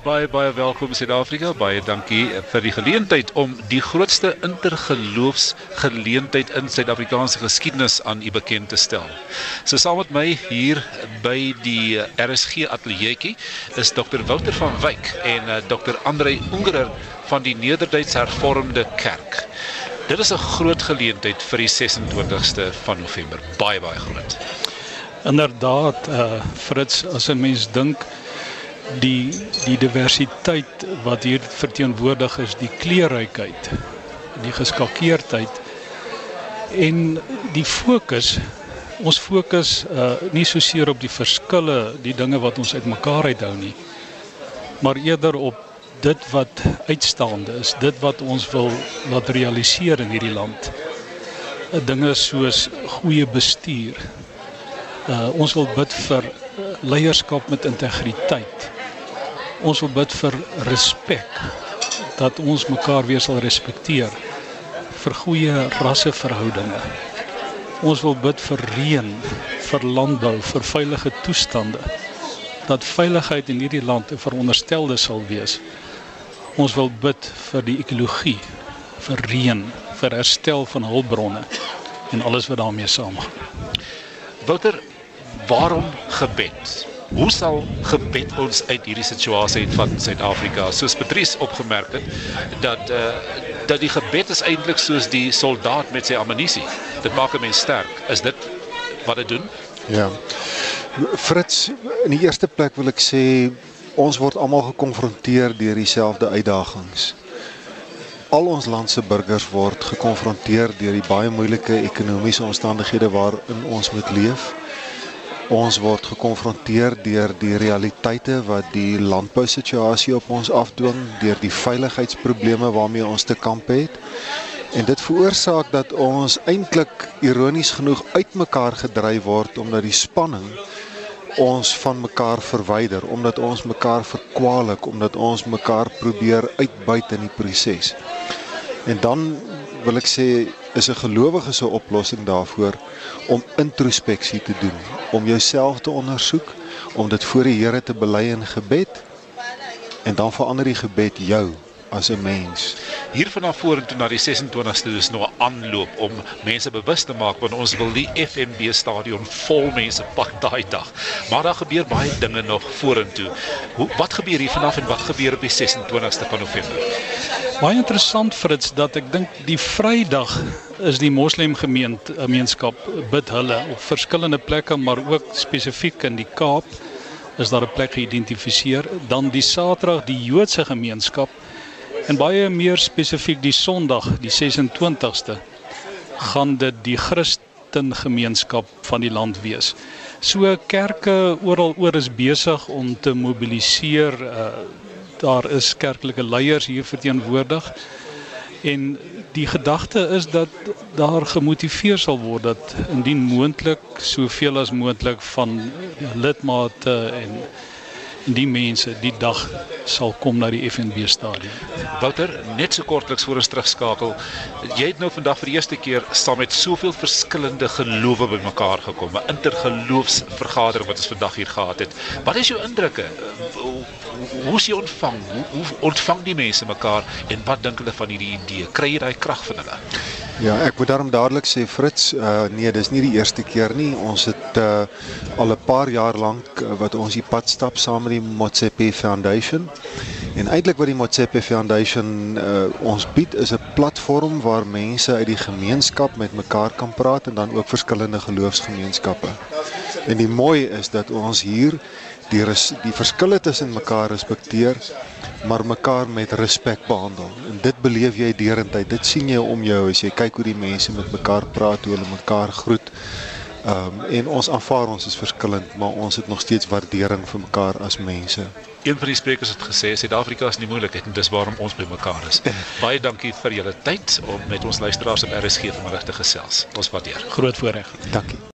Baie baie welkom Suid-Afrika. Baie dankie vir die geleentheid om die grootste intergeloofsgeleentheid in Suid-Afrikaanse geskiedenis aan u bekend te stel. So saam met my hier by die RSG ateljeetjie is Dr Wouter van Wyk en uh, Dr Andre Ungerer van die Nederduits Hervormde Kerk. Dit is 'n groot geleentheid vir die 26ste van November. Baie baie groot. Inderdaad, uh Fritz, as 'n mens dink die die diversiteit wat hier verteenwoordig is, die kleurrykheid, die geskakeerdheid en die fokus ons fokus uh nie so seer op die verskille, die dinge wat ons uitmekaar uithou nie, maar eerder op dit wat uitstaande is, dit wat ons wil laat realiseer in hierdie land. Uh, dinge soos goeie bestuur. Uh ons wil bid vir leierskap met integriteit ons wil bid vir respek dat ons mekaar weer sal respekteer vir goeie rasseverhoudinge. Ons wil bid vir reën, vir landbou, vir veilige toestande. Dat veiligheid in hierdie land 'n veronderstelde sal wees. Ons wil bid vir die ekologie, vir reën, vir herstel van hulpbronne en alles wat daarmee saamgaan. Wouter, waarom gebed? Hoe sal gebed ons uit hierdie situasie uit van Suid-Afrika? Soos Patrice opgemerk het dat uh dat die gebed is eintlik soos die soldaat met sy ammunisie. Dit maak 'n mens sterk. Is dit wat dit doen? Ja. Fritz, in die eerste plek wil ek sê ons word almal gekonfronteer deur dieselfde uitdagings. Al ons land se burgers word gekonfronteer deur die baie moeilike ekonomiese omstandighede waarin ons moet leef. Ons word gekonfronteer deur die realiteite wat die landbousituasie op ons afdwing, deur die veiligheidsprobleme waarmee ons te kamp het. En dit veroorsaak dat ons eintlik ironies genoeg uitmekaar gedryf word omdat die spanning ons van mekaar verwyder, omdat ons mekaar verkwalik, omdat ons mekaar probeer uitbuit in die proses. En dan wil ek sê is 'n gelowige se oplossing daarvoor om introspeksie te doen, om jouself te ondersoek, om dit voor die Here te bely in gebed. En dan verander die gebed jou as 'n mens. Hier vanaf vorentoe na die 26ste is nog 'n aanloop om mense bewus te maak want ons wil die FNB stadion vol mense pak daai dag. Maar daar gebeur baie dinge nog vorentoe. Hoe wat gebeur hier vanaf en wat gebeur op die 26ste van November? Baie interessant Fritz dat ek dink die Vrydag is die moslim gemeenskap bid hulle op verskillende plekke maar ook spesifiek in die Kaap is daar 'n plek geïdentifiseer dan die Saterdag die Joodse gemeenskap En baie meer spesifiek die Sondag, die 26ste, gaan dit die Christen gemeenskap van die land wees. So kerke oral oor is besig om te mobiliseer. Uh, daar is kerklike leiers hier verteenwoordig. En die gedagte is dat daar gemotiveer sal word dat indien moontlik soveel as moontlik van lidmate en die mense die dag sal kom na die FNB stadion. Wouter, net so kortliks voor ons terugskakel. Jy het nou vandag vir die eerste keer saam met soveel verskillende gelowe bymekaar gekom, 'n intergeloofsvergadering wat ons vandag hier gehad het. Wat is jou indrukke? Hoe is jy ontvang? Hoe, hoe ontvang die mense mekaar en wat dink hulle van hierdie idee? Kry jy daai krag van hulle? Ja, ek moet daarom dadelik sê Fritz, uh, nee, dis nie die eerste keer nie. Ons het uh, al 'n paar jaar lank uh, wat ons die pad stap saam met die Motsepe Foundation. En eintlik wat die Motsepe Foundation uh, ons bied is 'n platform waar mense uit die gemeenskap met mekaar kan praat en dan ook verskillende geloofsgemeenskappe. En die mooi is dat ons hier die res, die verskille tussen mekaar respekteer maar mekaar met respek behandel. En dit beleef jy deurentyd. Dit sien jy om jou as jy kyk hoe die mense met mekaar praat, hoe hulle mekaar groet. Ehm um, en ons aanvaar ons is verskillend, maar ons het nog steeds waardering vir mekaar as mense. Een van die sprekers het gesê Suid-Afrika is nie moeilikheid en dis waarom ons by mekaar is. Baie dankie vir julle tyd om met ons luisteraars op RSG vanmiddag te gesels. Ons waardeer. Groot voorreg. Dankie.